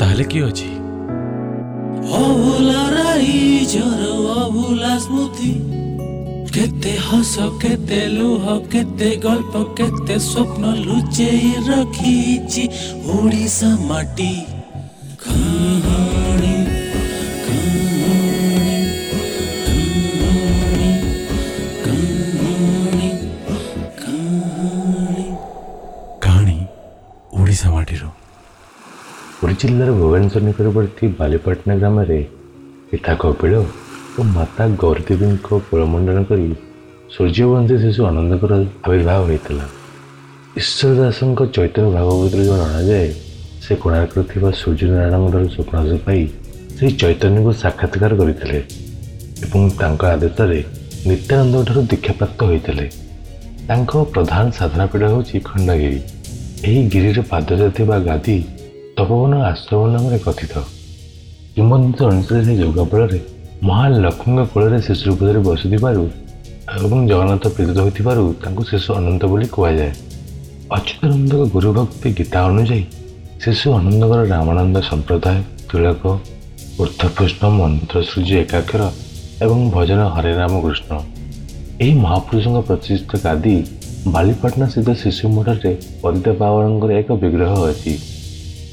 তাহলে কি হচ্ছে অবুলা রাই ঝর অবুলা স্মৃতি কেতে হস কেতে লুহ কেতে গল্প কেতে স্বপ্ন লুচেই রখিছি ওড়িশা মাটি কাহা ପୁରୀ ଜିଲ୍ଲାର ଭୁବନେଶ୍ୱର ନିକଟବର୍ତ୍ତୀ ବାଲିପାଟଣା ଗ୍ରାମରେ ପିତା କପିଳ ଓ ମାତା ଗୌରୀଦେବୀଙ୍କ କୁଳମଣ୍ଡନ କରି ସୂର୍ଯ୍ୟବଂଶୀ ଶିଶୁ ଆନନ୍ଦଙ୍କର ଆବିର୍ଭାବ ହୋଇଥିଲା। ଈଶ୍ୱର ଦାସଙ୍କ ଚୈତନ୍ୟ ଭାଗବତରୁ ଯେଉଁ ଜଣାଯାଏ ସେ କୋଣାର୍କରେ ଥିବା ସୂର୍ଯ୍ୟନାରାୟଣଙ୍କର ସ୍ୱପ୍ନାଂଶ ପାଇ ଶ୍ରୀ ଚୈତନ୍ୟଙ୍କୁ ସାକ୍ଷାତକାର କରିଥିଲେ ଏବଂ ତାଙ୍କ ଆଦେଶରେ ନିତ୍ୟାନନ୍ଦଙ୍କଠାରୁ ଦୀକ୍ଷାପ୍ରାପ୍ତ ହୋଇଥିଲେ। ତାଙ୍କ ପ୍ରଧାନ ସାଧନା ପୀଠ ହେଉଛି ଖଣ୍ଡଗିରି। ଏହି ଗିରିର ପାଦରେ ଥିବା ଗାଦି ତପବନ ଆଶ୍ରମ ନାମରେ କଥିତ। କିମ୍ବଦନ୍ତୀ ଅନୁସାରେ ସେ ଯୋଗ ଫଳରେ ମହାଲକ୍ଷ୍ମୀଙ୍କ କୋଳରେ ଶିଶୁ ରୂପରେ ବସୁଥିବାରୁ ଏବଂ ଜଗନ୍ନାଥ ପ୍ରୀତ ହୋଇଥିବାରୁ ତାଙ୍କୁ ଶିଶୁ ଅନନ୍ତ ବୋଲି କୁହାଯାଏ। ଅଚ୍ୟୁତାନନ୍ଦଙ୍କ ଗୁରୁଭକ୍ତି ଗୀତା ଅନୁଯାୟୀ ଶିଶୁ ଅନନ୍ଦଙ୍କର ରାମାନନ୍ଦ ସମ୍ପ୍ରଦାୟ ତିଳକ ଉର୍ଦ୍ଧପୃଷ୍ଣ ମନ୍ତ୍ର ସୃଜ୍ୟ ଏକାକ୍ଷର ଏବଂ ଭଜନ ହରେ ରାମ କୃଷ୍ଣ। ଏହି ମହାପୁରୁଷଙ୍କ ପ୍ରତିଷ୍ଠିତ ଗାଦି ବାଲିପାଟଣା ସ୍ଥିତ ଶିଶୁ ମଠରେ ପତିତ ପାବନଙ୍କର ଏକ ବିଗ୍ରହ ଅଛି।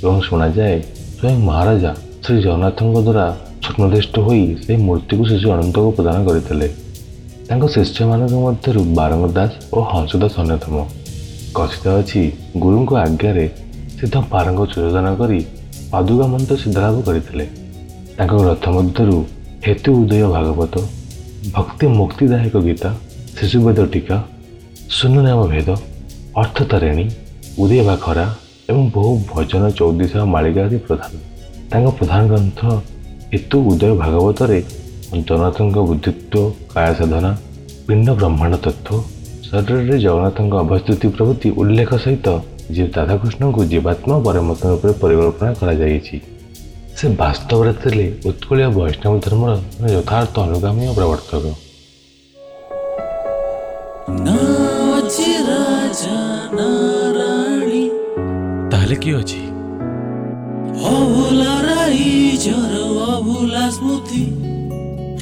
ଏବଂ ଶୁଣାଯାଏ ସ୍ୱୟଂ ମହାରାଜା ଶ୍ରୀ ଜଗନ୍ନାଥଙ୍କ ଦ୍ୱାରା ସ୍ୱପ୍ନଦିଷ୍ଟ ହୋଇ ସେହି ମୂର୍ତ୍ତିକୁ ଶିଶୁ ଅନନ୍ତକୁ ପ୍ରଦାନ କରିଥିଲେ ତାଙ୍କ ଶିଷ୍ୟମାନଙ୍କ ମଧ୍ୟରୁ ବାରଙ୍ଗ ଦାସ ଓ ହଂସ ଦାସ ଅନ୍ୟତମ। କଥିତ ଅଛି ଗୁରୁଙ୍କ ଆଜ୍ଞାରେ ସିଦ୍ଧ ପାରଙ୍ଗ ସୁଯୋଜନ କରି ପାଦୁକା ମନ୍ତ୍ର ସିଦ୍ଧଲାଭ କରିଥିଲେ। ତାଙ୍କ ଗ୍ରନ୍ଥ ମଧ୍ୟରୁ ହେତୁ ଉଦୟ ଭାଗବତ ଭକ୍ତି ମୁକ୍ତିଦାୟକ ଗୀତା ଶିଶୁବେଦ ଟୀକା ଶୂନ୍ୟନାମ ଭେଦ ଅର୍ଥତାରିଣୀ ଉଦୟ ବା ଖରା ଏବଂ ବହୁ ଭଜନ ଚୌଦିଶ ମାଳିକା ଆଦି ପ୍ରଧାନ। ତାଙ୍କ ପ୍ରଧାନ ଗ୍ରନ୍ଥ ହେତୁ ଉଦୟ ଭାଗବତରେ ଜଗନ୍ନାଥଙ୍କ ବୁଦ୍ଧିତ୍ୱ କାୟା ସାଧନା ପିଣ୍ଡ ବ୍ରହ୍ମାଣ୍ଡ ତତ୍ତ୍ୱ ଶରୀରରେ ଜଗନ୍ନାଥଙ୍କ ଅବସ୍ଥିତି ପ୍ରଭୃତି ଉଲ୍ଲେଖ ସହିତ ଯେ ରାଧାକୃଷ୍ଣଙ୍କୁ ଜୀବାତ୍ମା ପରମାତ୍ମା ରୂପରେ ପରିକଳ୍ପନା କରାଯାଇଛି। ସେ ବାସ୍ତବରେ ଥିଲେ ଉତ୍କଳୀୟ ବୈଷ୍ଣବ ଧର୍ମର ଯଥାର୍ଥ ଅନୁଗାମୀ ଓ ପ୍ରବର୍ତ୍ତକ। ରାଜା ତାହେଲେ କିଏ ଅଛି ଅଭୁଲା ରାଇଜର ଅଭୁଲା ସ୍ମୃତି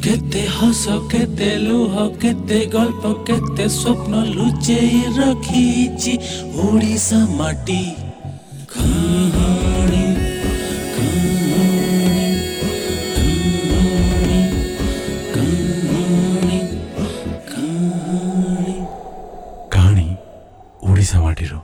କେତେ ହସ କେତେ ଲୁହ କେତେ ଗଳ୍ପ କେତେ ସ୍ୱପ୍ନ ଲୁଚେଇ ରଖିଛି ଓଡ଼ିଶା ମାଟି କାହାଣୀ କାହାଣୀ କାହାଣୀ କାହାଣୀ କାହାଣୀ କାହାଣୀ ଓଡ଼ିଶା ମାଟିରୁ